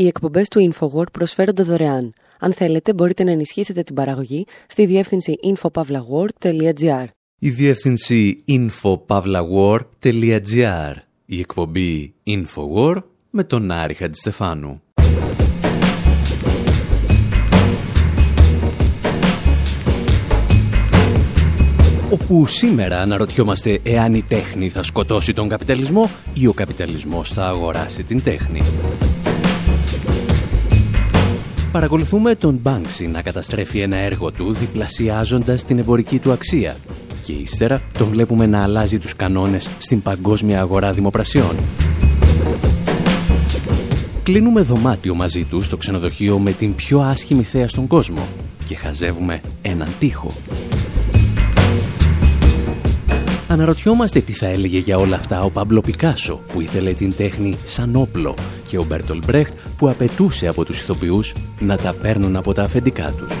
Οι εκπομπές του InfoWord προσφέρονται δωρεάν. Αν θέλετε, μπορείτε να ενισχύσετε την παραγωγή στη διεύθυνση infopavlagor.gr. Η διεύθυνση infopavlagor.gr. Η εκπομπή InfoWord με τον Άρη Χατζηστεφάνου. όπου σήμερα αναρωτιόμαστε εάν η τέχνη θα σκοτώσει τον καπιταλισμό ή ο καπιταλισμός θα αγοράσει την τέχνη. Παρακολουθούμε τον Banksy να καταστρέφει ένα έργο του διπλασιάζοντας την εμπορική του αξία και ύστερα τον βλέπουμε να αλλάζει τους κανόνες στην παγκόσμια αγορά δημοπρασιών. Κλείνουμε δωμάτιο μαζί του στο ξενοδοχείο με την πιο άσχημη θέα στον κόσμο και χαζεύουμε έναν τοίχο. Αναρωτιόμαστε τι θα έλεγε για όλα αυτά ο Παμπλο Πικάσο που ήθελε την τέχνη σαν όπλο και ο Μπέρτολ Μπρέχτ που απαιτούσε από τους ηθοποιούς να τα παίρνουν από τα αφεντικά τους.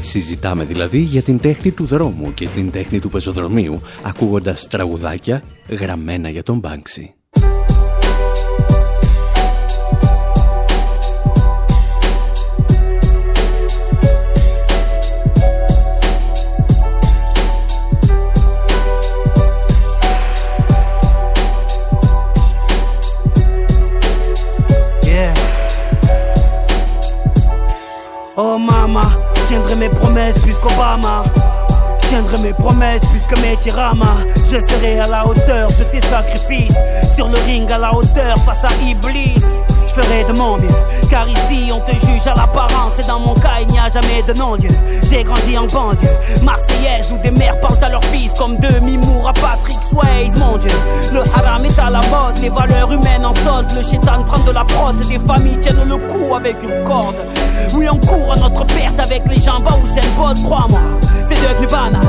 Συζητάμε δηλαδή για την τέχνη του δρόμου και την τέχνη του πεζοδρομίου ακούγοντας τραγουδάκια γραμμένα για τον Μπάνξι. Tiendrai mes promesses plus qu'Obama. Je tiendrai mes promesses plus que mes tiramas. Je serai à la hauteur de tes sacrifices. Sur le ring à la hauteur face à Iblis ferai de mon mieux. Car ici, on te juge à l'apparence. Et dans mon cas, il n'y a jamais de non-lieu. J'ai grandi en banlieue, marseillaise, où des mères parlent à leurs fils comme demi-mours à Patrick Swayze. Mon Dieu, le haram est à la mode, les valeurs humaines en solde. Le chétan prend de la prod, des familles tiennent le coup avec une corde. Oui, on court à notre perte avec les jambes ou c'est pote, crois-moi. C'est devenu banal.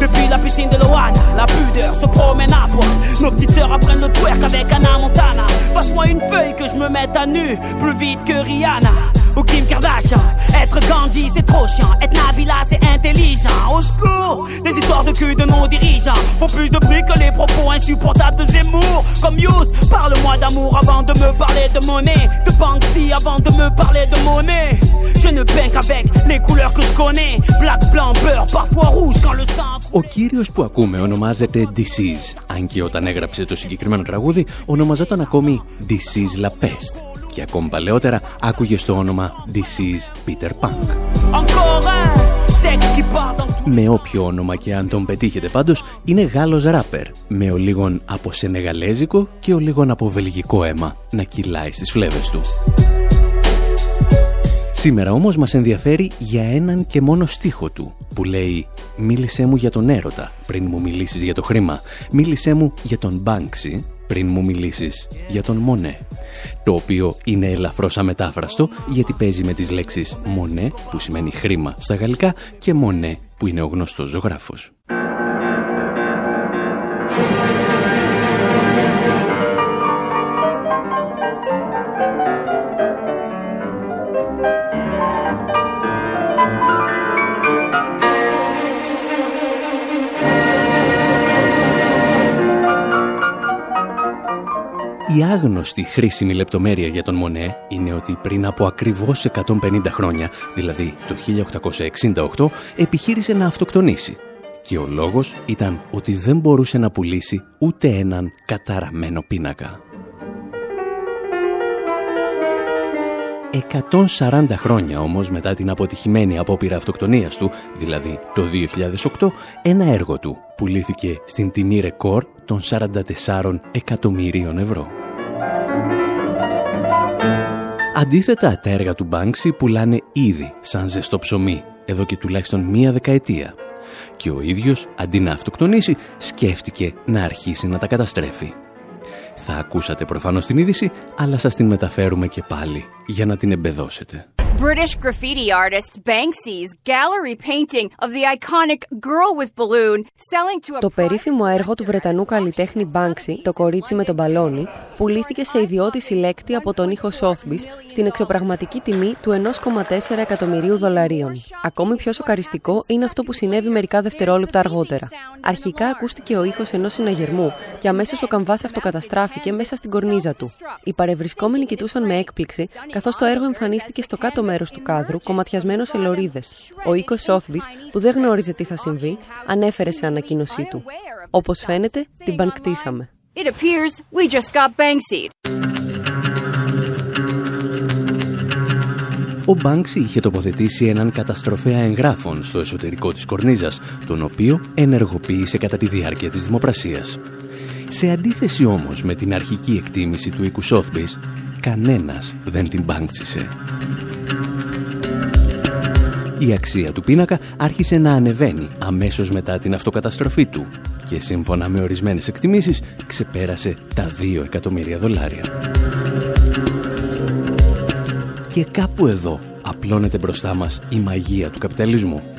Depuis la piscine de Loana, la pudeur se promène à poil. Nos petites sœurs apprennent le twerk avec Anna Montana. Passe-moi une feuille que je me mette à nu, plus vite que Rihanna ou Kim Kardashian. Être Gandhi, c'est trop chiant. Être Nabila, c'est intelligent. Au secours, des histoires de cul de nos dirigeants font plus de bruit que les propos insupportables de Zemmour. Comme Yous, parle-moi d'amour avant de me parler de monnaie. De Banksy avant de me parler de monnaie. Je ne peins qu'avec les couleurs que je connais. Black, blanc, beurre, parfois rouge quand le sang. Ο κύριος που ακούμε ονομάζεται Disease, αν και όταν έγραψε το συγκεκριμένο τραγούδι ονομαζόταν ακόμη Disease La Peste Και ακόμη παλαιότερα άκουγε στο όνομα Disease Peter Punk. Με όποιο όνομα και αν τον πετύχετε πάντως, είναι Γάλλος ράπερ, με ο λίγον από σενεγαλέζικο και ο λίγον από βελγικό αίμα να κυλάει στις φλέβες του. Σήμερα όμως μας ενδιαφέρει για έναν και μόνο στίχο του, που λέει «Μίλησέ μου για τον έρωτα πριν μου μιλήσεις για το χρήμα, μίλησέ μου για τον Μπάνξι πριν μου μιλήσεις για τον Μονέ» το οποίο είναι ελαφρώς αμετάφραστο γιατί παίζει με τις λέξεις «μονέ» που σημαίνει χρήμα στα γαλλικά και «μονέ» που είναι ο γνωστός ζωγράφος. Η άγνωστη χρήσιμη λεπτομέρεια για τον Μονέ είναι ότι πριν από ακριβώς 150 χρόνια, δηλαδή το 1868, επιχείρησε να αυτοκτονήσει. Και ο λόγος ήταν ότι δεν μπορούσε να πουλήσει ούτε έναν καταραμένο πίνακα. 140 χρόνια όμως μετά την αποτυχημένη απόπειρα αυτοκτονίας του, δηλαδή το 2008, ένα έργο του πουλήθηκε στην τιμή ρεκόρ των 44 εκατομμυρίων ευρώ. Αντίθετα, τα έργα του Μπάνξι πουλάνε ήδη σαν ζεστό ψωμί, εδώ και τουλάχιστον μία δεκαετία. Και ο ίδιος, αντί να αυτοκτονήσει, σκέφτηκε να αρχίσει να τα καταστρέφει. Θα ακούσατε προφανώς την είδηση, αλλά σας την μεταφέρουμε και πάλι για να την εμπεδώσετε. British graffiti artist Banksy's gallery painting of the iconic girl with balloon selling to a Το περίφημο έργο του Βρετανού καλλιτέχνη Banksy, το κορίτσι με τον μπαλόνι, πουλήθηκε σε ιδιώτη συλλέκτη από τον ήχο Sotheby's στην εξωπραγματική τιμή του 1,4 εκατομμυρίου δολαρίων. Ακόμη πιο σοκαριστικό είναι αυτό που συνέβη μερικά δευτερόλεπτα αργότερα. Αρχικά ακούστηκε ο ήχος ενός συναγερμού και αμέσως ο καμβάς αυτοκαταστράφηκε μέσα στην κορνίζα του. Οι παρευρισκόμενοι κοιτούσαν με έκπληξη καθώς το έργο εμφανίστηκε στο κάτω μέρος του κάδρου κομματιασμένο σε λωρίδες. Ο οίκος Σόθβη, που δεν γνώριζε τι θα συμβεί, ανέφερε σε ανακοίνωσή του. Όπως φαίνεται, την πανκτήσαμε. Ο Μπάνξι είχε τοποθετήσει έναν καταστροφέα εγγράφων στο εσωτερικό της κορνίζας, τον οποίο ενεργοποίησε κατά τη διάρκεια της δημοπρασίας. Σε αντίθεση όμως με την αρχική εκτίμηση του οίκου Σόθμπης, κανένας δεν την μπάνξισε. Η αξία του πίνακα άρχισε να ανεβαίνει αμέσως μετά την αυτοκαταστροφή του και σύμφωνα με ορισμένες εκτιμήσεις ξεπέρασε τα 2 εκατομμύρια δολάρια. Και κάπου εδώ απλώνεται μπροστά μας η μαγεία του καπιταλισμού.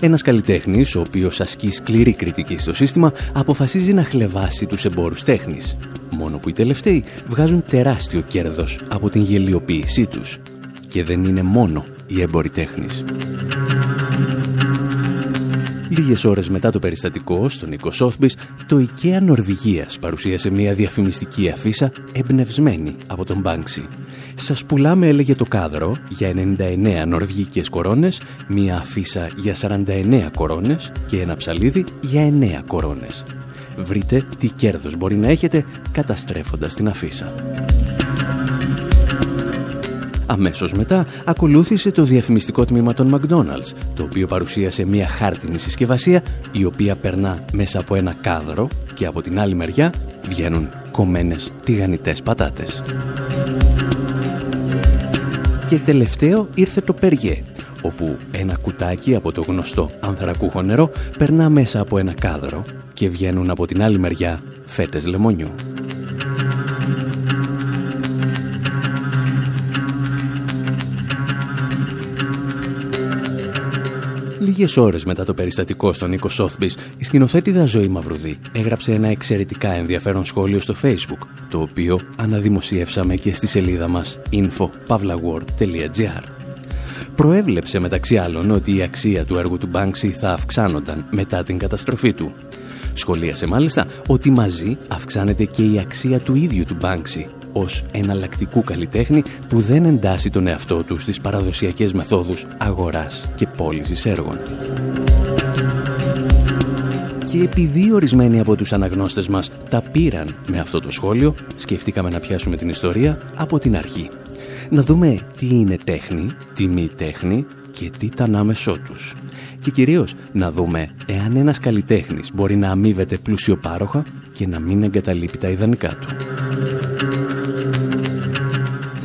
Ένας καλλιτέχνης, ο οποίος ασκεί σκληρή κριτική στο σύστημα, αποφασίζει να χλεβάσει τους εμπόρους τέχνης. Μόνο που οι τελευταίοι βγάζουν τεράστιο κέρδος από την γελιοποίησή τους. Και δεν είναι μόνο οι έμποροι τέχνης. Λίγες ώρες μετά το περιστατικό, στον Νίκο Σόθμπης, το IKEA Νορβηγίας παρουσίασε μια διαφημιστική αφίσα εμπνευσμένη από τον Μπάνξι. «Σας πουλάμε», έλεγε το κάδρο, για 99 νορβηγικές κορώνες, μια αφίσα για 49 κορώνες και ένα ψαλίδι για 9 κορώνες. Βρείτε τι κέρδος μπορεί να έχετε καταστρέφοντας την αφίσα. Αμέσως μετά ακολούθησε το διαφημιστικό τμήμα των McDonald's, το οποίο παρουσίασε μια χάρτινη συσκευασία η οποία περνά μέσα από ένα κάδρο και από την άλλη μεριά βγαίνουν κομμένες τηγανιτές πατάτες. Και τελευταίο ήρθε το Περιέ, όπου ένα κουτάκι από το γνωστό ανθρακούχο νερό περνά μέσα από ένα κάδρο και βγαίνουν από την άλλη μεριά φέτες λεμονιού. Λίγες ώρες μετά το περιστατικό στον Νίκο Σόθμπης, η σκηνοθέτηδα Ζωή Μαυρουδή έγραψε ένα εξαιρετικά ενδιαφέρον σχόλιο στο Facebook, το οποίο αναδημοσιεύσαμε και στη σελίδα μας info.pavlaword.gr. Προέβλεψε μεταξύ άλλων ότι η αξία του έργου του Μπάνξι θα αυξάνονταν μετά την καταστροφή του. Σχολίασε μάλιστα ότι μαζί αυξάνεται και η αξία του ίδιου του Μπάνξι ως εναλλακτικού καλλιτέχνη που δεν εντάσσει τον εαυτό του στις παραδοσιακές μεθόδους αγοράς και πώλησης έργων. Και επειδή ορισμένοι από τους αναγνώστες μας τα πήραν με αυτό το σχόλιο, σκεφτήκαμε να πιάσουμε την ιστορία από την αρχή. Να δούμε τι είναι τέχνη, τι μη τέχνη και τι τα ανάμεσό τους. Και κυρίως να δούμε εάν ένας καλλιτέχνης μπορεί να αμείβεται πλουσιοπάροχα και να μην εγκαταλείπει τα ιδανικά του.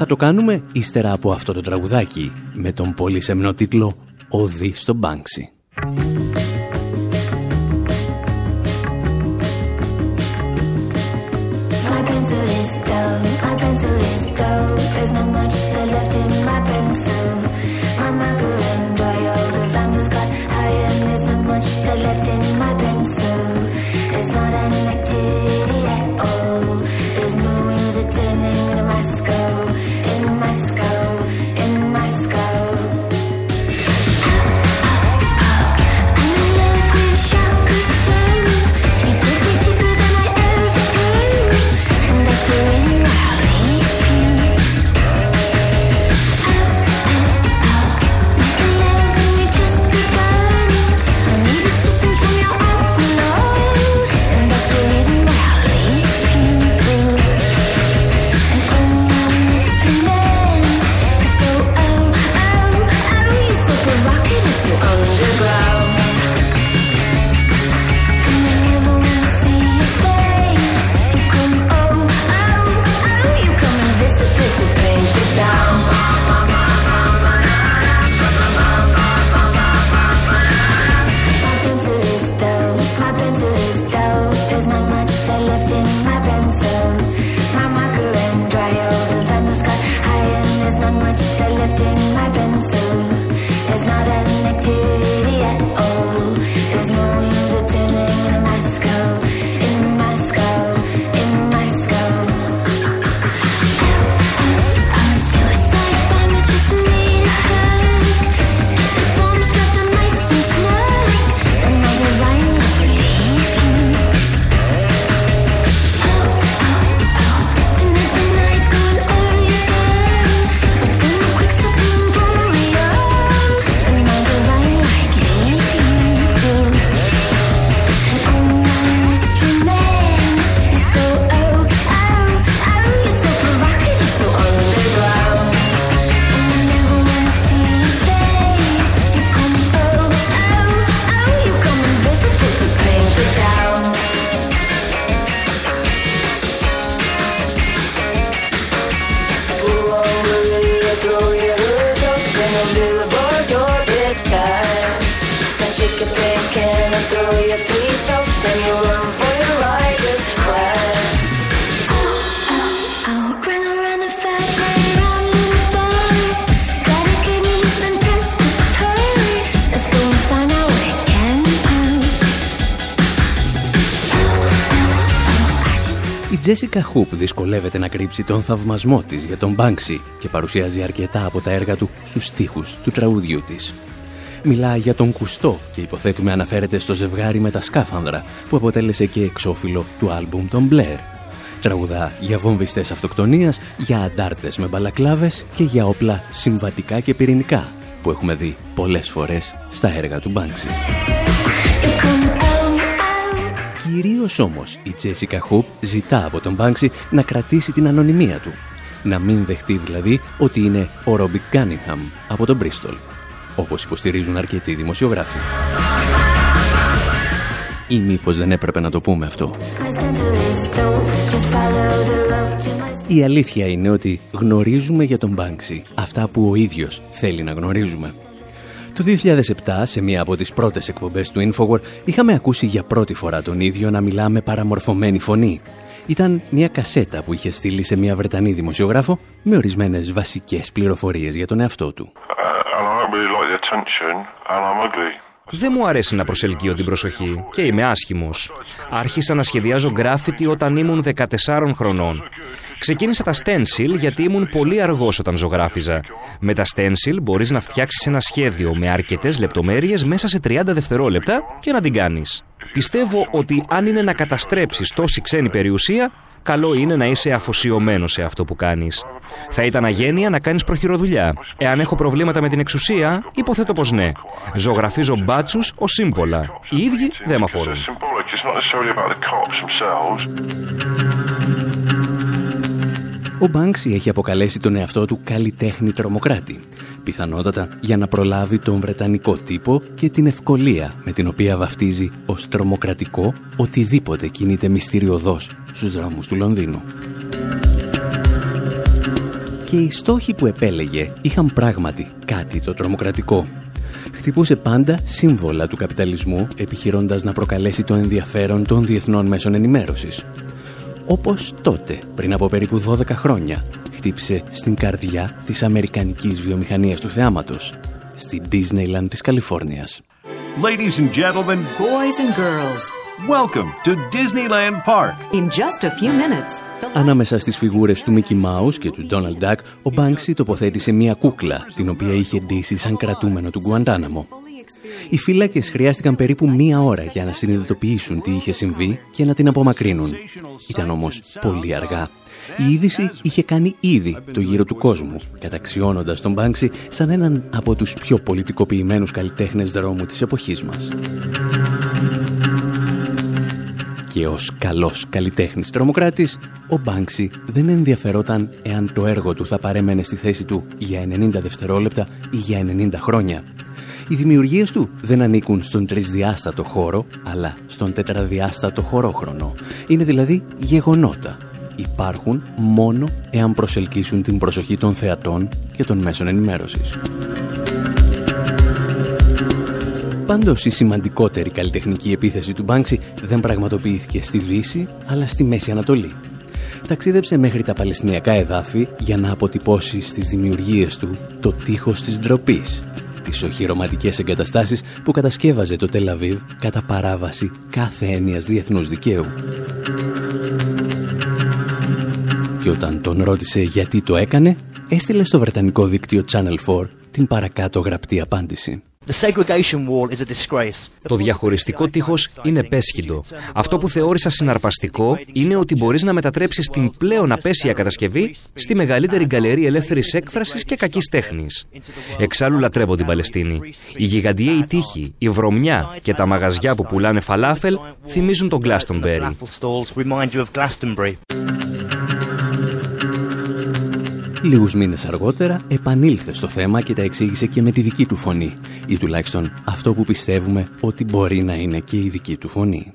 Θα το κάνουμε ύστερα από αυτό το τραγουδάκι με τον πολύ σεμνό τίτλο «Οδύ στο Μπάνξι». Τζέσικα Χουπ δυσκολεύεται να κρύψει τον θαυμασμό της για τον Μπάνξι και παρουσιάζει αρκετά από τα έργα του στους στίχους του τραγουδιού της. Μιλά για τον Κουστό και υποθέτουμε αναφέρεται στο ζευγάρι με τα σκάφανδρα που αποτέλεσε και εξώφυλλο του άλμπουμ των Μπλερ. Τραγουδά για βομβιστές αυτοκτονίας, για αντάρτες με μπαλακλάβες και για όπλα συμβατικά και πυρηνικά που έχουμε δει πολλές φορές στα έργα του Μπάνξι. Κυρίως όμως η Τζέσικα Χουπ ζητά από τον Μπάνξι να κρατήσει την ανωνυμία του. Να μην δεχτεί δηλαδή ότι είναι ο Ρόμπι Γκάνιχαμ από τον Μπρίστολ, όπως υποστηρίζουν αρκετοί δημοσιογράφοι. Ή μήπως δεν έπρεπε να το πούμε αυτό. Η αλήθεια είναι ότι γνωρίζουμε για τον Μπάνξι αυτά που ο ίδιος θέλει να γνωρίζουμε. Το 2007, σε μία από τις πρώτες εκπομπές του Infowar, είχαμε ακούσει για πρώτη φορά τον ίδιο να μιλά με παραμορφωμένη φωνή. Ήταν μια κασέτα που είχε στείλει σε μια Βρετανή δημοσιογράφο με ορισμένες βασικές πληροφορίες για τον εαυτό του. Δεν μου αρέσει να προσελκύω την προσοχή και είμαι άσχημος. Άρχισα να σχεδιάζω γκράφιτι όταν ήμουν 14 χρονών. Ξεκίνησα τα stencil γιατί ήμουν πολύ αργός όταν ζωγράφιζα. Με τα stencil μπορείς να φτιάξεις ένα σχέδιο με αρκετές λεπτομέρειες μέσα σε 30 δευτερόλεπτα και να την κάνεις. Πιστεύω ότι αν είναι να καταστρέψεις τόση ξένη περιουσία, καλό είναι να είσαι αφοσιωμένος σε αυτό που κάνεις. Θα ήταν αγένεια να κάνεις προχειροδουλειά. Εάν έχω προβλήματα με την εξουσία, υποθέτω πως ναι. Ζωγραφίζω μπάτσους ως σύμβολα. Οι ίδιοι δεν με αφορούν. Ο Μπάνξι έχει αποκαλέσει τον εαυτό του καλλιτέχνη τρομοκράτη. Πιθανότατα για να προλάβει τον Βρετανικό τύπο και την ευκολία με την οποία βαφτίζει ως τρομοκρατικό οτιδήποτε κινείται μυστηριωδώς στους δρόμους του Λονδίνου. Και οι στόχοι που επέλεγε είχαν πράγματι κάτι το τρομοκρατικό. Χτυπούσε πάντα σύμβολα του καπιταλισμού επιχειρώντας να προκαλέσει το ενδιαφέρον των διεθνών μέσων ενημέρωσης όπως τότε, πριν από περίπου 12 χρόνια, χτύπησε στην καρδιά της αμερικανικής βιομηχανίας του θεάματος, στη Disneyland της Καλιφόρνιας. Ladies and gentlemen, boys and girls, welcome to Disneyland Park. In just a few minutes. Ανάμεσα στις φιγούρες του Mickey Mouse και του Donald Duck, ο Banksy τοποθέτησε μια κούκλα, την οποία είχε ντύσει σαν κρατούμενο του Γκουαντάναμο. Οι φύλακες χρειάστηκαν περίπου μία ώρα για να συνειδητοποιήσουν τι είχε συμβεί και να την απομακρύνουν. Ήταν όμως πολύ αργά. Η είδηση είχε κάνει ήδη το γύρο του κόσμου, καταξιώνοντας τον Μπάνξι σαν έναν από τους πιο πολιτικοποιημένους καλλιτέχνες δρόμου της εποχής μας. Και ως καλός καλλιτέχνης τρομοκράτης, ο Μπάνξι δεν ενδιαφερόταν εάν το έργο του θα παρέμενε στη θέση του για 90 δευτερόλεπτα ή για 90 χρόνια. Οι δημιουργίες του δεν ανήκουν στον τρισδιάστατο χώρο, αλλά στον τετραδιάστατο χωρόχρονο. Είναι δηλαδή γεγονότα. Υπάρχουν μόνο εάν προσελκύσουν την προσοχή των θεατών και των μέσων ενημέρωσης. Πάντως η σημαντικότερη καλλιτεχνική επίθεση του Μπάνξι δεν πραγματοποιήθηκε στη Δύση, αλλά στη Μέση Ανατολή. Ταξίδεψε μέχρι τα Παλαιστινιακά εδάφη για να αποτυπώσει στις δημιουργίες του το τείχος της ντροπής τις οχυρωματικές εγκαταστάσεις που κατασκεύαζε το Τελαβίβ κατά παράβαση κάθε έννοιας διεθνούς δικαίου. Και όταν τον ρώτησε γιατί το έκανε, έστειλε στο βρετανικό δίκτυο Channel 4 την παρακάτω γραπτή απάντηση. Το διαχωριστικό τείχος είναι πέσχυντο. Αυτό που θεώρησα συναρπαστικό είναι ότι μπορείς να μετατρέψεις την πλέον απέσια κατασκευή στη μεγαλύτερη γκαλερί ελεύθερης έκφρασης και κακής τέχνης. Εξάλλου λατρεύω την Παλαιστίνη. Η γιγαντιαίοι τείχη, η βρωμιά και τα μαγαζιά που πουλάνε φαλάφελ θυμίζουν τον Glastonbury. Λίγους μήνες αργότερα επανήλθε στο θέμα και τα εξήγησε και με τη δική του φωνή ή τουλάχιστον αυτό που πιστεύουμε ότι μπορεί να είναι και η δική του φωνή.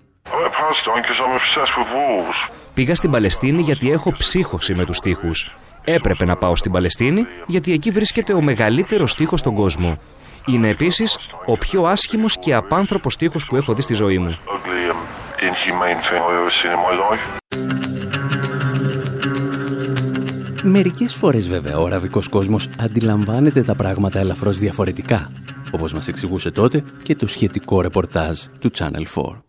Πήγα στην Παλαιστίνη γιατί έχω ψύχωση με τους στίχους. Έπρεπε να πάω στην Παλαιστίνη γιατί εκεί βρίσκεται ο μεγαλύτερος στίχος στον κόσμο. Είναι επίσης ο πιο άσχημος και απάνθρωπος στίχος που έχω δει στη ζωή μου. Μερικές φορές βέβαια ο αραβικός κόσμος αντιλαμβάνεται τα πράγματα ελαφρώς διαφορετικά. όπως μας εξηγούσε τότε και το σχετικό ρεπορτάζ του Channel 4.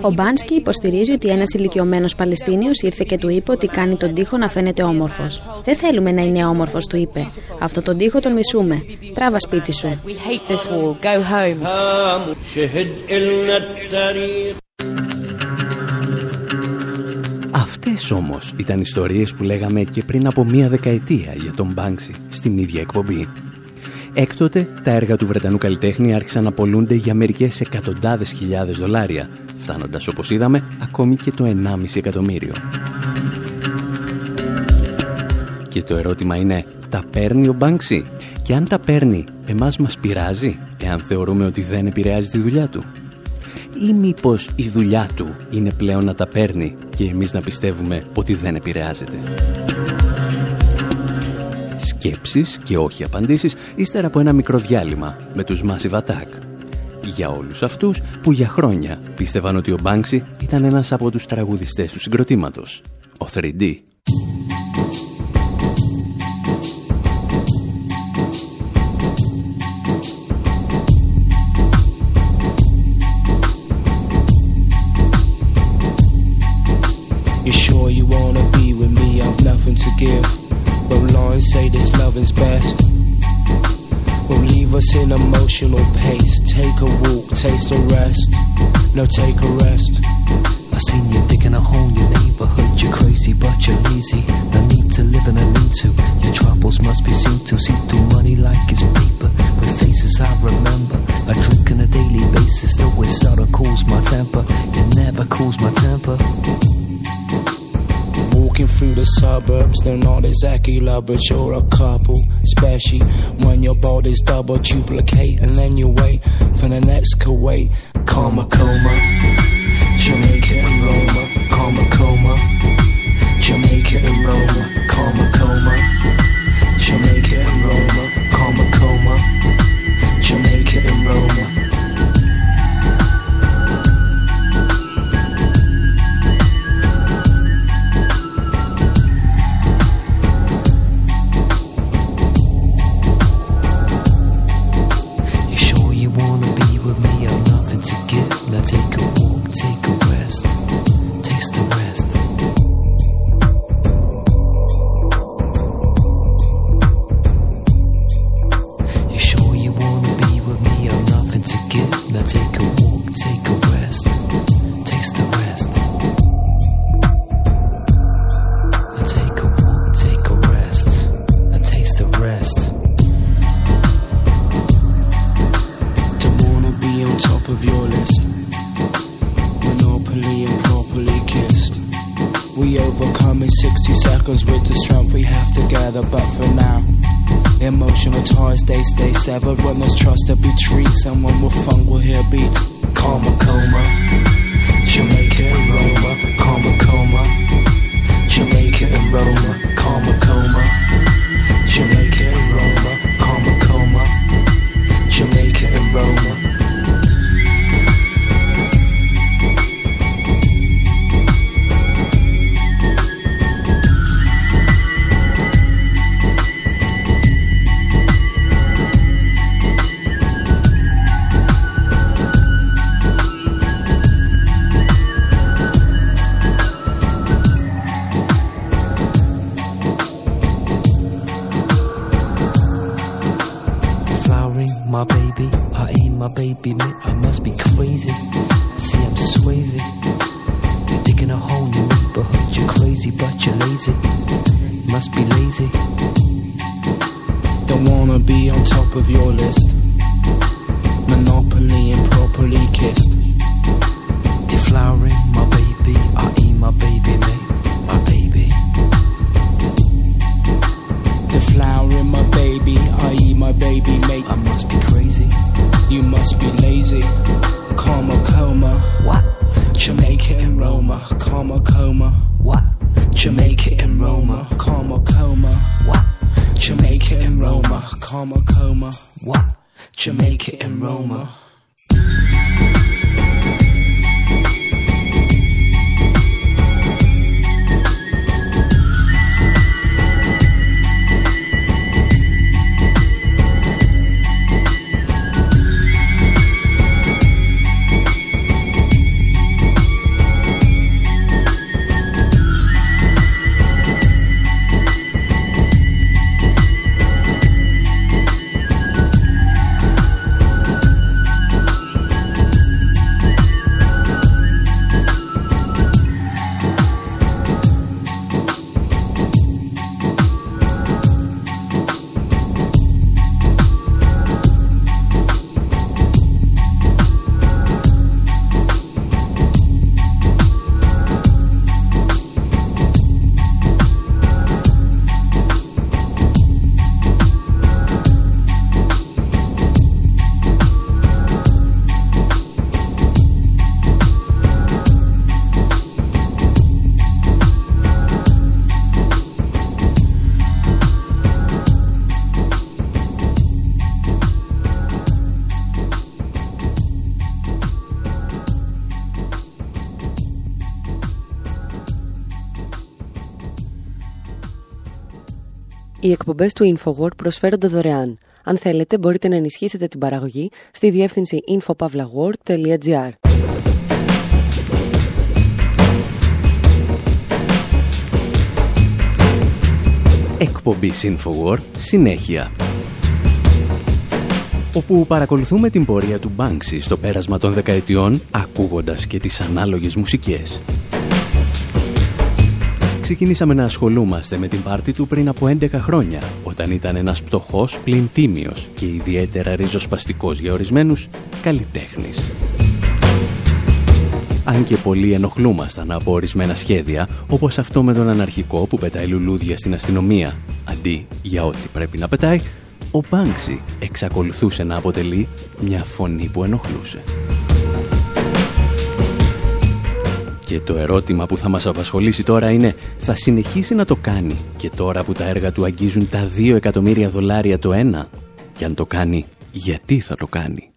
Ο Μπάνσκι υποστηρίζει ότι ένας ηλικιωμένος Παλαιστίνιος ήρθε και του είπε ότι κάνει τον τοίχο να φαίνεται όμορφος. Δεν θέλουμε να είναι όμορφος, του είπε. Αυτό τον τοίχο τον μισούμε. Τράβα σπίτι σου. Αυτές όμως ήταν ιστορίες που λέγαμε και πριν από μία δεκαετία για τον Μπάνξι στην ίδια εκπομπή. Έκτοτε, τα έργα του Βρετανού καλλιτέχνη άρχισαν να πολλούνται για μερικές εκατοντάδες χιλιάδες δολάρια, φτάνοντας όπως είδαμε ακόμη και το 1,5 εκατομμύριο. Και το ερώτημα είναι, τα παίρνει ο Μπάνξι; Και αν τα παίρνει, εμάς μας πειράζει, εάν θεωρούμε ότι δεν επηρεάζει τη δουλειά του; Ή μήπως η δουλειά του είναι πλέον να τα παίρνει και εμείς να πιστεύουμε ότι δεν επηρεάζεται; Σκέψεις και όχι απαντήσεις ύστερα από ένα μικρό διάλειμμα με τους Massive Attack. Για όλους αυτούς που για χρόνια πίστευαν ότι ο Μπάνξι ήταν ένας από τους τραγουδιστές του συγκροτήματος, ο 3D. Give. But lines say this love is best. Will leave us in emotional pace. Take a walk, taste a rest. No, take a rest. I seen you digging a hole in your neighborhood. You're crazy, but you're lazy. No need to live in a lean to. Your troubles must be seen to. See through money like it's paper. With faces I remember. I drink on a daily basis. The way soda cools my temper. It never cools my temper. Walking through the suburbs, they're not exactly lovers, you're a couple. Especially when your body's double duplicate, and then you wait for the next Kuwait. Karma coma, Jamaica and Roma. Karma coma, Jamaica and Roma. Karma coma, Jamaica and Roma. Karma coma, Jamaica and Roma. Οι εκπομπές του InfoWord προσφέρονται δωρεάν. Αν θέλετε, μπορείτε να ενισχύσετε την παραγωγή στη διεύθυνση infopavlagor.gr. Εκπομπή InfoWord, συνέχεια. Όπου παρακολουθούμε την πορεία του Banksy στο πέρασμα των δεκαετιών, ακούγοντας και τις ανάλογες μουσικές. Ξεκινήσαμε να ασχολούμαστε με την πάρτη του πριν από 11 χρόνια, όταν ήταν ένας πτωχός πλην τίμιος και ιδιαίτερα ριζοσπαστικός για ορισμένους καλλιτέχνης. Αν και πολλοί ενοχλούμασταν από ορισμένα σχέδια, όπως αυτό με τον αναρχικό που πετάει λουλούδια στην αστυνομία, αντί για ό,τι πρέπει να πετάει, ο Μπάνξι εξακολουθούσε να αποτελεί μια φωνή που ενοχλούσε. Και το ερώτημα που θα μας απασχολήσει τώρα είναι θα συνεχίσει να το κάνει και τώρα που τα έργα του αγγίζουν τα 2 εκατομμύρια δολάρια το ένα; Και αν το κάνει γιατί θα το κάνει;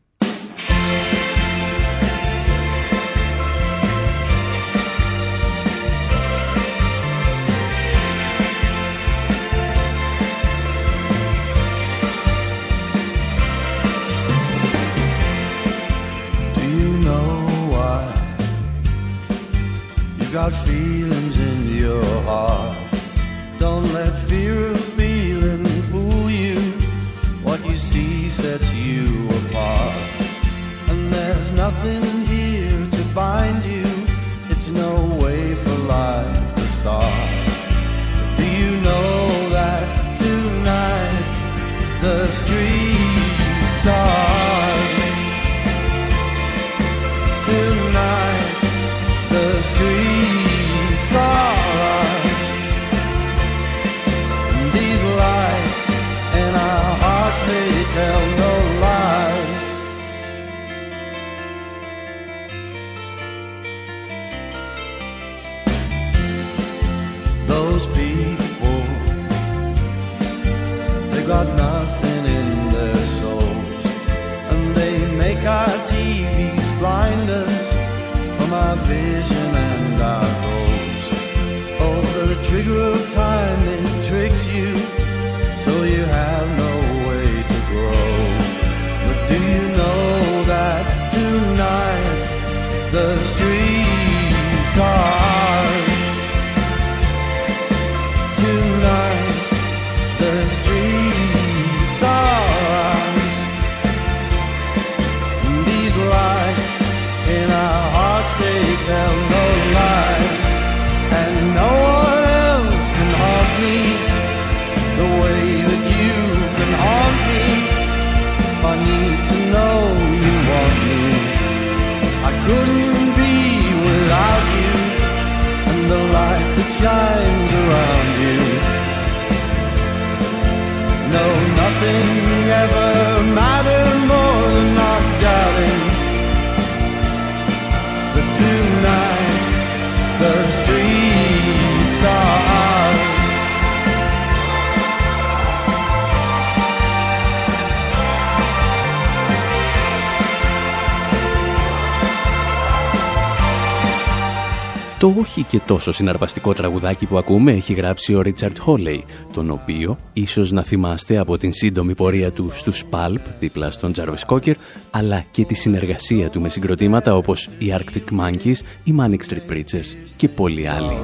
Το όχι και τόσο συναρπαστικό τραγουδάκι που ακούμε έχει γράψει ο Ρίτσαρτ Χόλεϊ, τον οποίο ίσως να θυμάστε από την σύντομη πορεία του στους Pulp, δίπλα στον Jarvis Cocker, αλλά και τη συνεργασία του με συγκροτήματα όπως οι Arctic Monkeys, οι Manic Street Preachers και πολλοί άλλοι.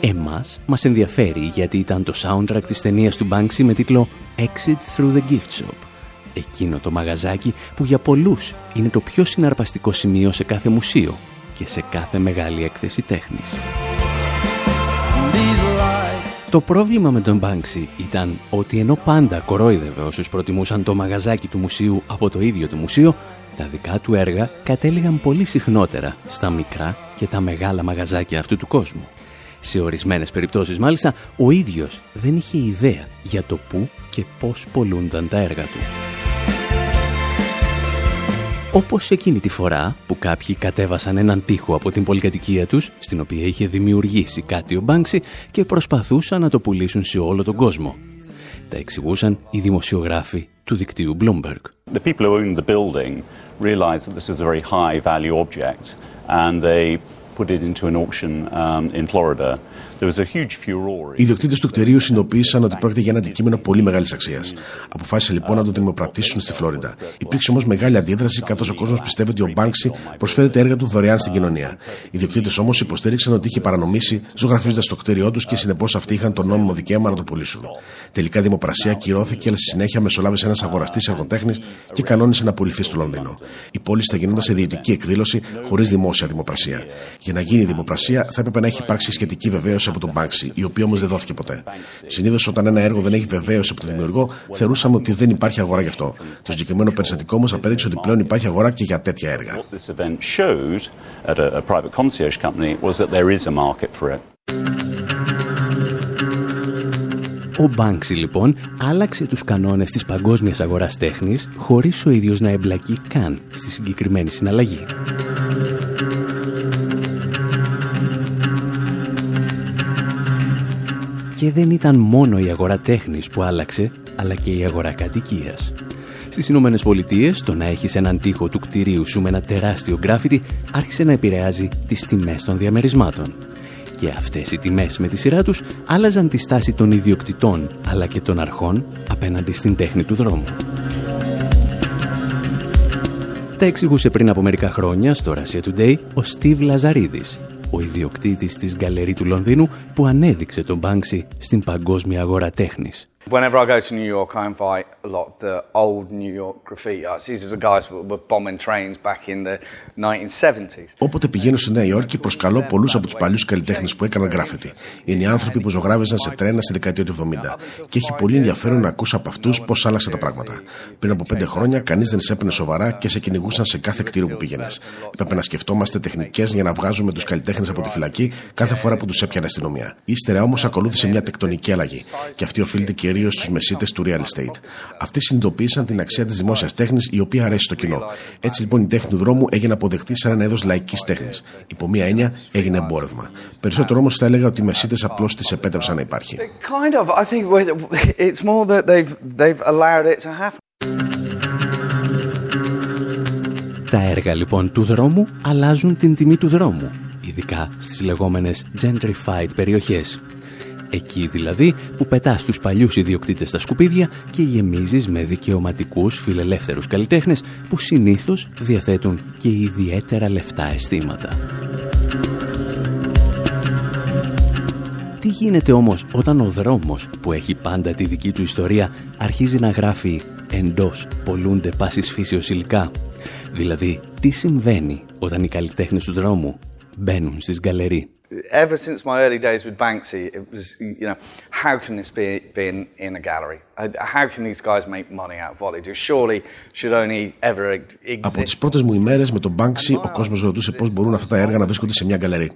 Εμάς μας ενδιαφέρει γιατί ήταν το soundtrack της ταινίας του Banksy με τίτλο Exit Through the Gift Shop εκείνο το μαγαζάκι που για πολλούς είναι το πιο συναρπαστικό σημείο σε κάθε μουσείο και σε κάθε μεγάλη έκθεση τέχνης. Το πρόβλημα με τον Banksy ήταν ότι ενώ πάντα κορόιδευε όσους προτιμούσαν το μαγαζάκι του μουσείου από το ίδιο το μουσείο, τα δικά του έργα κατέληγαν πολύ συχνότερα στα μικρά και τα μεγάλα μαγαζάκια αυτού του κόσμου. Σε ορισμένες περιπτώσεις μάλιστα, ο ίδιος δεν είχε ιδέα για το πού και πώς πολλούνταν τα έργα του. Όπως εκείνη τη φορά που κάποιοι κατέβασαν έναν τοίχο από την πολυκατοικία τους, στην οποία είχε δημιουργήσει κάτι ο Μπάνξι και προσπαθούσαν να το πουλήσουν σε όλο τον κόσμο. Τα εξηγούσαν οι δημοσιογράφοι του δικτύου Bloomberg. The people who owned the building realized that this was a very high value object and they put it into an auction um, in Florida. Οι ιδιοκτήτες του κτηρίου συνειδητοποίησαν ότι πρόκειται για ένα αντικείμενο πολύ μεγάλης αξίας. Αποφάσισαν λοιπόν να το δημοπρατήσουν στη Φλόριντα. Υπήρξε όμως μεγάλη αντίδραση, καθώς ο κόσμος πιστεύει ότι ο Μπάνξι προσφέρει τα έργα του δωρεάν στην κοινωνία. Οι ιδιοκτήτες όμως υποστήριξαν ότι είχε παρανομήσει, ζωγραφίζοντας το κτίριό τους και συνεπώς αυτοί είχαν το νόμιμο δικαίωμα να το πουλήσουν. Τελικά η δημοπρασία κυρώθηκε, αλλά στη συνέχεια μεσολάβησε ένας αγοραστής εργοτέχνης και κανόνισε να πουληθεί στο Λονδίνο. Η πόλη θα γινόταν σε ιδιωτική εκδήλωση χωρίς δημόσια δημοπρασία. Για να γίνει η δημοπρασία θα έπρεπε να έχει υπάρξει σχετική βεβαίωση από τον Μπάνξι, η οποία όμως δεν δόθηκε ποτέ. Συνήθως όταν ένα έργο δεν έχει βεβαίωση από τον δημιουργό, θεωρούσαμε ότι δεν υπάρχει αγορά γι' αυτό. Το συγκεκριμένο περιστατικό όμως απέδειξε ότι πλέον υπάρχει αγορά και για τέτοια έργα. Ο Μπάνξι λοιπόν άλλαξε τους κανόνες της παγκόσμιας αγοράς τέχνης χωρίς ο ίδιος να εμπλακεί καν στη συγκεκριμένη συναλλαγή. Και δεν ήταν μόνο η αγορά τέχνης που άλλαξε, αλλά και η αγορά κατοικίας. Στις Ηνωμένες Πολιτείες, το να έχεις έναν τοίχο του κτηρίου σου με ένα τεράστιο γκράφιτι άρχισε να επηρεάζει τις τιμές των διαμερισμάτων. Και αυτές οι τιμές με τη σειρά τους άλλαζαν τη στάση των ιδιοκτητών αλλά και των αρχών απέναντι στην τέχνη του δρόμου. Τα εξηγούσε πριν από μερικά χρόνια στο Russia Today ο Στίβ Λαζαρίδης, ο ιδιοκτήτης της γκαλερί του Λονδίνου που ανέδειξε τον Μπάνξι στην παγκόσμια αγορά τέχνης. Whenever I go to New York, I invite a lot of the old New York graffiti artists. These are the guys who were bombing trains back in the 1970s. Όποτε πηγαίνω στη Νέα Υόρκη, προσκαλώ πολλούς από τους παλιούς καλλιτέχνες που έκαναν γράφητη. Είναι οι άνθρωποι που ζωγράφιζαν σε τρένα στη δεκαετία του 70. Και έχει πολύ ενδιαφέρον να ακούσω από αυτούς πώς άλλαξαν τα πράγματα. Πριν από πέντε χρόνια, κανείς δεν σε έπαιρνε σοβαρά και σε κυνηγούσαν σε κάθε κτίριο που πήγαινες. Έπρεπε να σκεφτόμαστε τεχνικές για να βγάζουμε τους καλλιτέχνες από τη φυλακή κάθε φορά που τους έπιανε αστυνομία. Ύστερα όμως ακολούθησε μια τεκτονική αλλαγή. Και αυτή οφείλεται κυρίως στους μεσίτες του real estate. Αυτοί συνειδητοποίησαν την αξία της δημόσιας τέχνης, η οποία αρέσει στο κοινό. Έτσι λοιπόν η τέχνη του δρόμου έγινε αποδεκτή σαν ένα είδος λαϊκής τέχνης. Υπό μία έννοια έγινε εμπόρευμα. Περισσότερο όμως θα έλεγα ότι οι μεσίτες απλώς τις επέτρεψαν να υπάρχει. Τα έργα λοιπόν του δρόμου αλλάζουν την τιμή του δρόμου, ειδικά στις λεγόμενες gentrified περιοχές. Εκεί δηλαδή που πετάς τους παλιούς ιδιοκτήτες στα σκουπίδια και γεμίζεις με δικαιωματικούς φιλελεύθερους καλλιτέχνες που συνήθως διαθέτουν και ιδιαίτερα λεφτά αισθήματα. Τι γίνεται όμως όταν ο δρόμος που έχει πάντα τη δική του ιστορία αρχίζει να γράφει εντός πολλούνται πάσης φύσεως υλικά. Δηλαδή, τι συμβαίνει όταν οι καλλιτέχνες του δρόμου μπαίνουν στις γκαλερί; ever since my early days with Banksy, it was, you know, how can this be, be in, in a gallery? How can these guys make money out of what they do? Surely should only ever exist. Από τις πρώτες μου ημέρες με τον Banksy, ο κόσμος ρωτούσε πώς μπορούν αυτά τα έργα να βρίσκονται σε μια γκαλερί.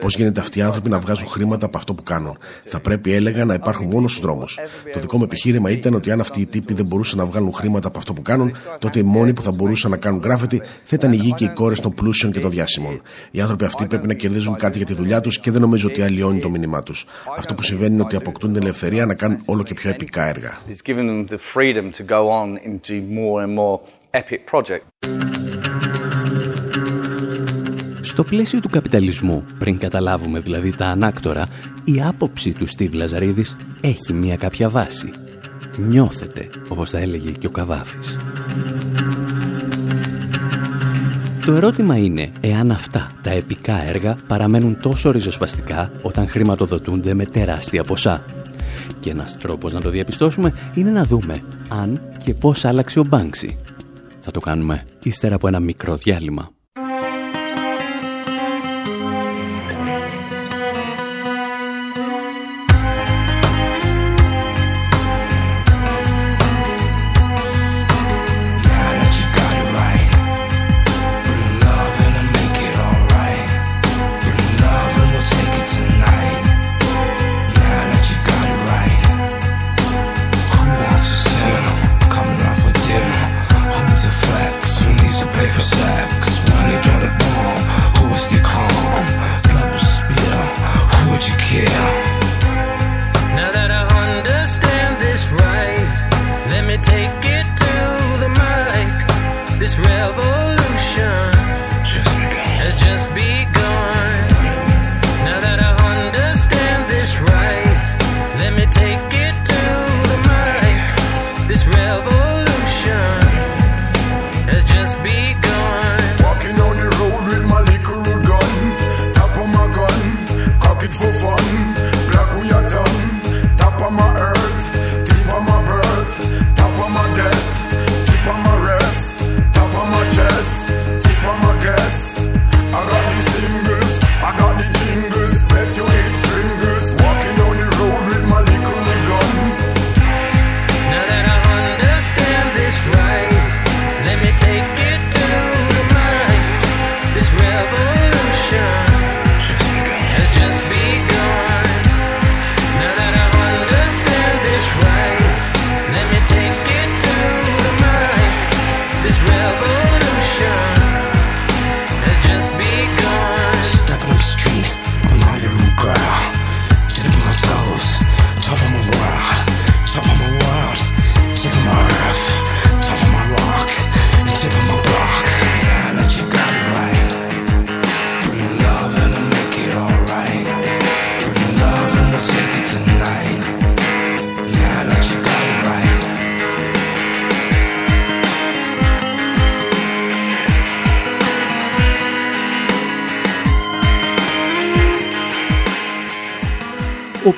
Πώς γίνεται αυτοί οι άνθρωποι να βγάζουν χρήματα από αυτό που κάνουν; Θα πρέπει, έλεγα, να υπάρχουν μόνος στου δρόμους. Το δικό μου επιχείρημα ήταν ότι αν αυτοί οι τύποι δεν μπορούσαν να βγάλουν χρήματα από αυτό που κάνουν, τότε οι μόνοι που θα μπορούσαν να κάνουν γκράφετι θα ήταν οι γη και οι κόρες των πλούσιων και των διάσημων. Οι άνθρωποι αυτοί πρέπει να κερδίζουν κάτι για τη δουλειά τους και δεν νομίζω ότι αλλοιώνει το μήνυμά τους. Αυτό που συμβαίνει είναι ότι αποκτούν την ελευθερία να κάνουν όλο και πιο επικά έργα. Στο πλαίσιο του καπιταλισμού, πριν καταλάβουμε δηλαδή τα ανάκτορα, η άποψη του Στίβ Λαζαρίδης έχει μια κάποια βάση. Νιώθετε, όπως θα έλεγε και ο Καβάφης. Το ερώτημα είναι εάν αυτά τα επικά έργα παραμένουν τόσο ριζοσπαστικά όταν χρηματοδοτούνται με τεράστια ποσά. Και ένας τρόπος να το διαπιστώσουμε είναι να δούμε αν και πώς άλλαξε ο Μπάνξι. Θα το κάνουμε ύστερα από ένα μικρό διάλειμμα.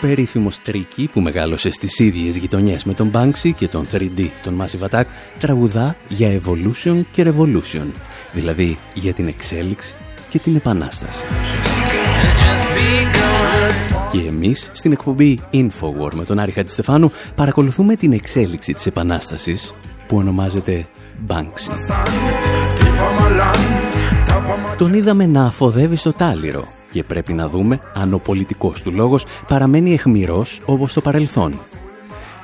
Περίφημος Τρίκι που μεγάλωσε στις ίδιες γειτονιές με τον Banksy και τον 3D, τον Massive Attack, τραγουδά για evolution και revolution, δηλαδή για την εξέλιξη και την επανάσταση. Και εμείς στην εκπομπή Infowar με τον Άρη Χατζηστεφάνου παρακολουθούμε την εξέλιξη της επανάστασης που ονομάζεται Banksy. Τον είδαμε να αφοδεύει στο τάλιρο και πρέπει να δούμε αν ο πολιτικός του λόγος παραμένει εχμηρός όπως το παρελθόν.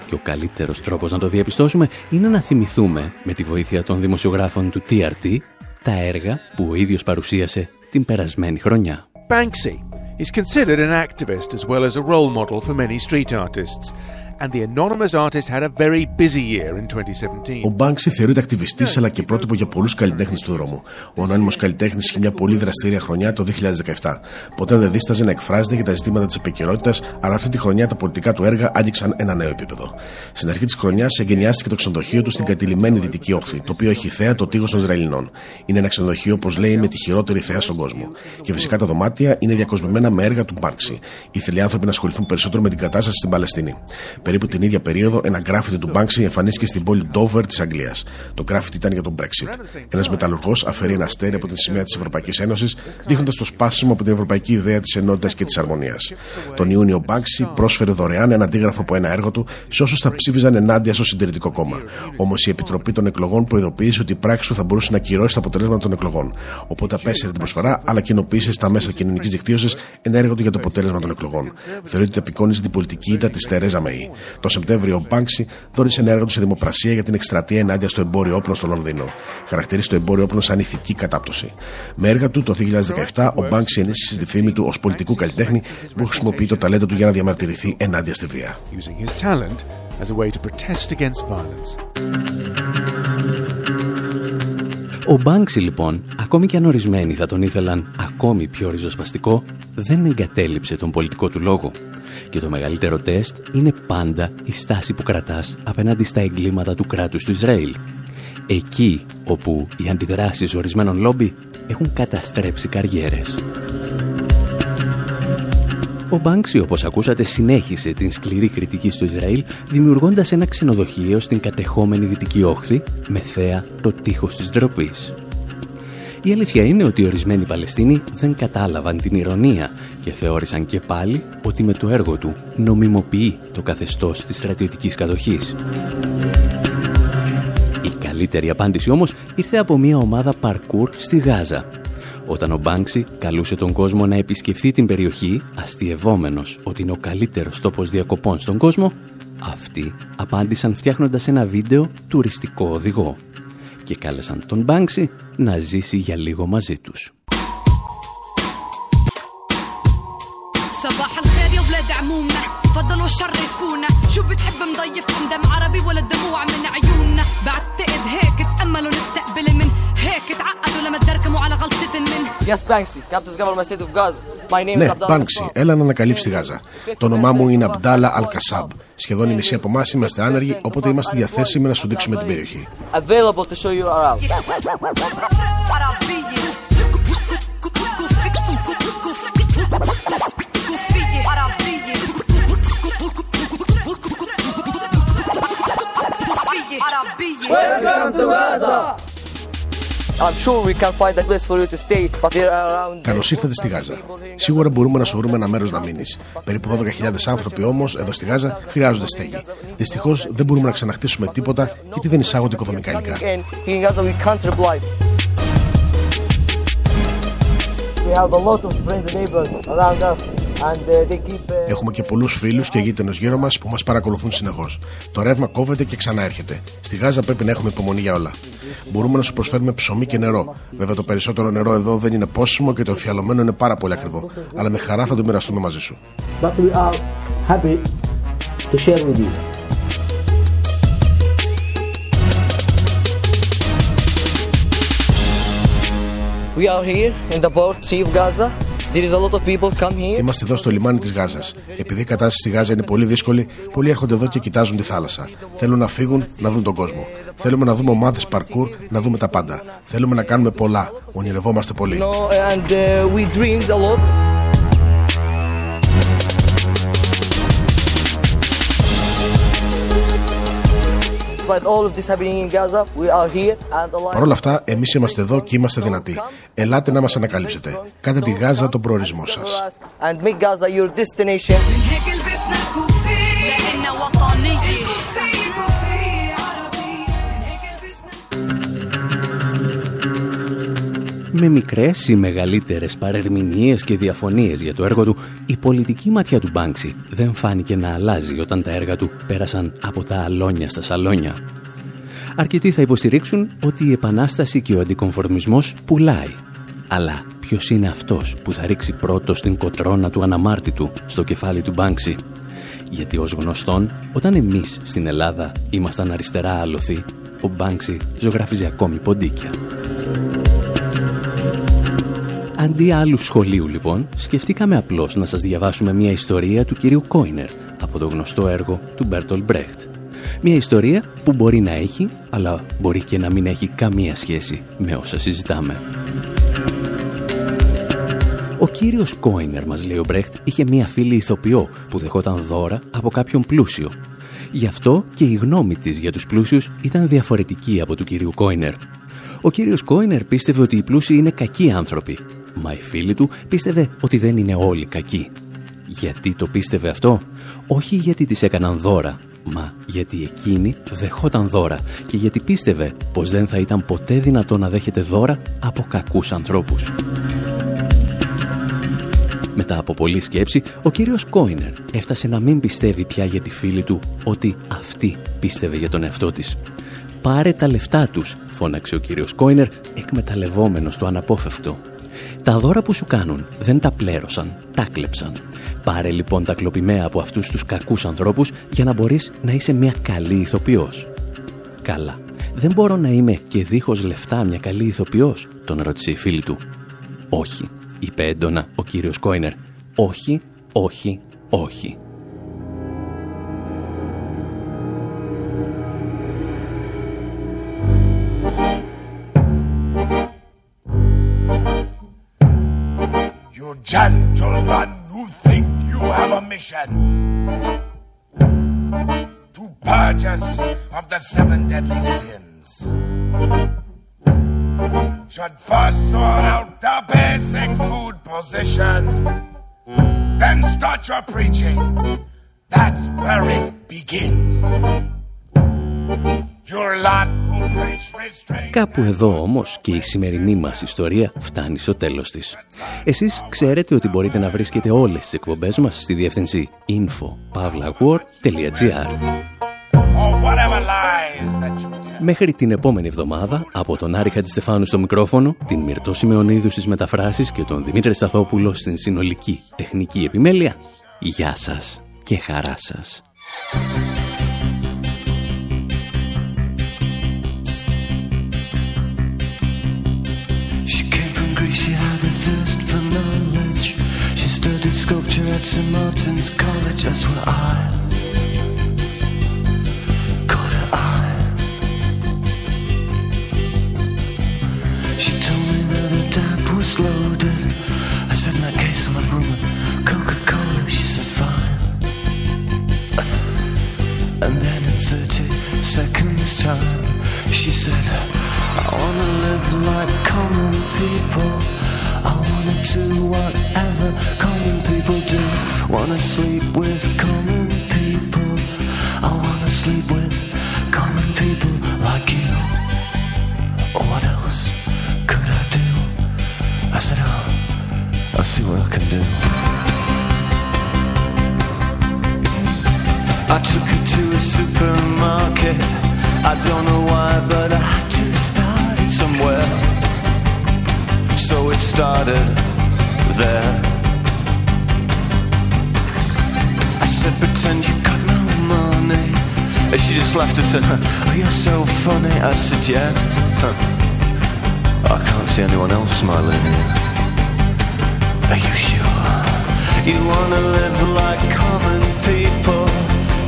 Και ο καλύτερος τρόπος να το διαπιστώσουμε είναι να θυμηθούμε με τη βοήθεια των δημοσιογράφων του TRT τα έργα που ο ίδιος παρουσίασε την περασμένη χρονιά. Banksy is considered an activist as well as a role model for many street artists. Ο Μπάνξι θεωρείται ακτιβιστής αλλά και πρότυπο για πολλούς καλλιτέχνες του δρόμου. Ο ανώνυμος καλλιτέχνης είχε μια πολύ δραστήρια χρονιά το 2017. Ποτέ δεν δίσταζε να εκφράζεται για τα ζητήματα της επικαιρότητας, αλλά αυτή τη χρονιά τα πολιτικά του έργα άγγιξαν ένα νέο επίπεδο. Στην αρχή της χρονιάς εγκαινιάστηκε το ξενοδοχείο του στην κατηλημένη Δυτική Όχθη, το οποίο έχει θέα το τείχος των Ισραηλινών. Είναι ένα ξενοδοχείο, όπως λέει, με τη χειρότερη θέα στον κόσμο. Και φυσικά τα δωμάτια είναι διακοσμημένα με έργα του Μπάνξι. Ήθελε οι άνθρωποι να ασχοληθούν περισσότερο με την κατάσταση στην Παλαιστίνη. Περίπου την ίδια περίοδο, ένα γκράφιτι του Banksy εμφανίστηκε στην πόλη Dover της Αγγλίας. Το γκράφιτι ήταν για τον Brexit. Ένας μεταλλουργός αφαιρεί ένα αστέρι από την σημαία της Ευρωπαϊκής Ένωσης, δείχνοντας το σπάσιμο από την ευρωπαϊκή ιδέα της ενότητας και της αρμονίας. Τον Ιούνιο, ο Banksy πρόσφερε δωρεάν ένα αντίγραφο από ένα έργο του σε όσους θα ψήφιζαν ενάντια στο συντηρητικό κόμμα. Όμως η Επιτροπή των Εκλογών προειδοποίησε ότι η πράξη του θα μπορούσε να κυρώσει τα αποτελέσματα των εκλογών. Οπότε απέσυρε την προσφορά, αλλά κοινοποίησε στα μέσα κοινωνικής δικτύωσης ένα έργο του για το αποτέλεσμα των εκλογών. Θεωρείται ότι απεικόνιζε την πολιτική ήττα της Τερέζα Μέη. Το Σεπτέμβριο, ο Μπάνξι δόρισε ένα έργο του σε δημοπρασία για την εκστρατεία ενάντια στο εμπόριο όπλων στο Λονδίνο. Χαρακτηρίζει το εμπόριο όπλων σαν ηθική κατάπτωση. Με έργα του το 2017, ο Μπάνξι ενίσχυσε τη φήμη του ως πολιτικού καλλιτέχνη που χρησιμοποιεί το ταλέντο του για να διαμαρτυρηθεί ενάντια στη βία. Ο Μπάνξι λοιπόν, ακόμη και αν ορισμένοι θα τον ήθελαν ακόμη πιο ριζοσπαστικό, δεν εγκατέλειψε τον πολιτικό του λόγο. Και το μεγαλύτερο τεστ είναι πάντα η στάση που κρατάς απέναντι στα εγκλήματα του κράτους του Ισραήλ. Εκεί όπου οι αντιδράσεις ορισμένων λόμπι έχουν καταστρέψει καριέρες. Ο Μπάνξι, όπως ακούσατε, συνέχισε την σκληρή κριτική στο Ισραήλ, δημιουργώντας ένα ξενοδοχείο στην κατεχόμενη Δυτική Όχθη, με θέα το τείχος της ντροπής. Η αλήθεια είναι ότι ορισμένοι Παλαιστίνοι δεν κατάλαβαν την ηρωνία και θεώρησαν και πάλι ότι με το έργο του νομιμοποιεί το καθεστώς της στρατιωτικής κατοχής. Η καλύτερη απάντηση όμως ήρθε από μια ομάδα παρκούρ στη Γάζα. Όταν ο Μπάνξι καλούσε τον κόσμο να επισκεφθεί την περιοχή, αστειευόμενος ότι είναι ο καλύτερος τόπος διακοπών στον κόσμο, αυτοί απάντησαν φτιάχνοντας ένα βίντεο τουριστικό οδηγό και κάλεσαν τον Μπάνξι να ζήσει για λίγο μαζί τους. تفضلوا شرفونا شو بتحب مضيفكم دم عربي ولا الدموع من عيوننا بعتقد هيك تأملوا نستقبل من هيك تعقدوا لما تدركموا على غلطة من Yes, Banksy, Captain's government state of Gaza. My name ναι, is Banksy, έλα να ανακαλύψει τη Γάζα. Το όνομά μου είναι Abdallah Al-Kassab. Σχεδόν η μισή από εμά είμαστε άνεργοι, οπότε είμαστε διαθέσιμοι να σου δείξουμε την περιοχή. Available to show you around. Καλώς ήρθατε στη Γάζα. Σίγουρα μπορούμε να σου βρούμε ένα μέρος να μείνεις. Περίπου 12.000 άνθρωποι όμως εδώ στη Γάζα χρειάζονται στέγη. Δυστυχώς δεν μπορούμε να ξαναχτίσουμε τίποτα γιατί δεν εισάγονται οικοδομικά υλικά. We have a lot of friends and neighbors around us. Uh, uh, Έχουμε και πολλούς φίλους και γείτονες γύρω μας που μας παρακολουθούν συνεχώς. Το ρεύμα κόβεται και ξανά έρχεται. Στη Γάζα πρέπει να έχουμε υπομονή για όλα. Μπορούμε να σου προσφέρουμε ψωμί και νερό. Βέβαια, το περισσότερο νερό εδώ δεν είναι πόσιμο και το εφιαλωμένο είναι πάρα πολύ ακριβό. Αλλά με χαρά θα το μοιραστούμε μαζί σου. We are here in the port, Sea of Gaza. Είμαστε εδώ στο λιμάνι της Γάζας. Επειδή η κατάσταση στη Γάζα είναι πολύ δύσκολη, πολλοί έρχονται εδώ και κοιτάζουν τη θάλασσα. Θέλουν να φύγουν, να δουν τον κόσμο. Θέλουμε να δούμε ομάδες παρκούρ, να δούμε τα πάντα. Θέλουμε να κάνουμε πολλά. Ονειρευόμαστε πολύ. Παρ' όλα αυτά, εμείς είμαστε εδώ και είμαστε δυνατοί. Ελάτε να μας ανακαλύψετε. Κάντε τη Γάζα τον προορισμό σας. Με μικρές ή μεγαλύτερες παρερμηνίες και διαφωνίες για το έργο του, η πολιτική ματιά του Μπάνξι δεν φάνηκε να αλλάζει όταν τα έργα του πέρασαν από τα αλόνια στα σαλόνια. Αρκετοί θα υποστηρίξουν ότι η επανάσταση και ο αντικομφορμισμός πουλάει. Αλλά ποιος είναι αυτός που θα ρίξει πρώτος στην κοτρώνα του αναμάρτητου στο κεφάλι του Μπάνξι. Γιατί ως γνωστόν, όταν εμείς στην Ελλάδα ήμασταν αριστερά άλοθη, ο Μπάνξι ζωγράφιζε ακόμη ποντίκια. Αντί άλλου σχολείου λοιπόν, σκεφτήκαμε απλώς να σας διαβάσουμε μια ιστορία του κυρίου Κόινερ από το γνωστό έργο του Μπέρτολ Μπρέχτ. Μια ιστορία που μπορεί να έχει, αλλά μπορεί και να μην έχει καμία σχέση με όσα συζητάμε. Ο κύριος Κόινερ, μας λέει ο Μπρέχτ, είχε μια φίλη ηθοποιό που δεχόταν δώρα από κάποιον πλούσιο. Γι' αυτό και η γνώμη της για τους πλούσιους ήταν διαφορετική από του κυρίου Κόινερ. Ο κύριος Κόινερ πίστευε ότι οι πλούσιοι είναι κακοί άνθρωποι Μα η φίλη του πίστευε ότι δεν είναι όλοι κακοί. Γιατί το πίστευε αυτό; Όχι γιατί της έκαναν δώρα, μα γιατί εκείνη δεχόταν δώρα και γιατί πίστευε πως δεν θα ήταν ποτέ δυνατό να δέχεται δώρα από κακούς ανθρώπους. Μετά από πολλή σκέψη, ο κύριος Κόινερ έφτασε να μην πιστεύει πια για τη φίλη του ότι αυτή πίστευε για τον εαυτό της. «Πάρε τα λεφτά τους», φώναξε ο κύριος Κόινερ, εκμεταλλευόμενος το αναπόφευκτο. Τα δώρα που σου κάνουν δεν τα πλέρωσαν, τα κλέψαν. Πάρε λοιπόν τα κλοπημαία από αυτούς τους κακούς ανθρώπους για να μπορείς να είσαι μια καλή ηθοποιός. Καλά. Δεν μπορώ να είμαι και δίχως λεφτά μια καλή ηθοποιός, τον ρώτησε η φίλη του. Όχι, είπε έντονα ο κύριος Κόινερ. Όχι, όχι, όχι. To purge us of the seven deadly sins should first sort out the basic food position, then start your preaching. That's where it begins. Κάπου εδώ όμως και η σημερινή μας ιστορία φτάνει στο τέλος της. Εσείς ξέρετε ότι μπορείτε να βρίσκετε όλες τις εκπομπές μας στη διεύθυνση info.pavlawar.gr Μέχρι την επόμενη εβδομάδα, από τον Άρη Χατζηστεφάνου στο μικρόφωνο, την Μυρτώ Σιμεωνίδου στις μεταφράσεις και τον Δημήτρη Σταθόπουλο στην συνολική τεχνική επιμέλεια, γεια σας και χαρά σας. Sculpture at St. Martin's College, that's where I caught her eye. She told me that the tap was loaded. I said, in that case, I'll have room with Coca-Cola. She said, fine. And then in 30 seconds time, she said, I wanna live like common people. I wanna do whatever common. I wanna sleep with common people. I wanna sleep with common people like you. What else could I do? I said, oh, I'll see what I can do. I took her to a supermarket. I don't know why, but I had to start it somewhere so it started there. Said, pretend you got no money. And she just laughed and said, oh, you're so funny. I said, yeah. I can't see anyone else smiling. Are you sure? You wanna live like common people.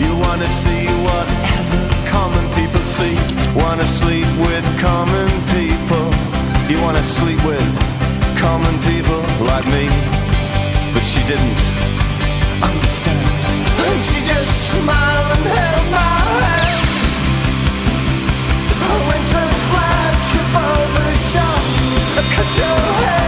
You wanna see whatever common people see. Wanna sleep with common people. You wanna sleep with common people like me. But she didn't. And she just smiled and held my hand I went and flashed above the I cut your head.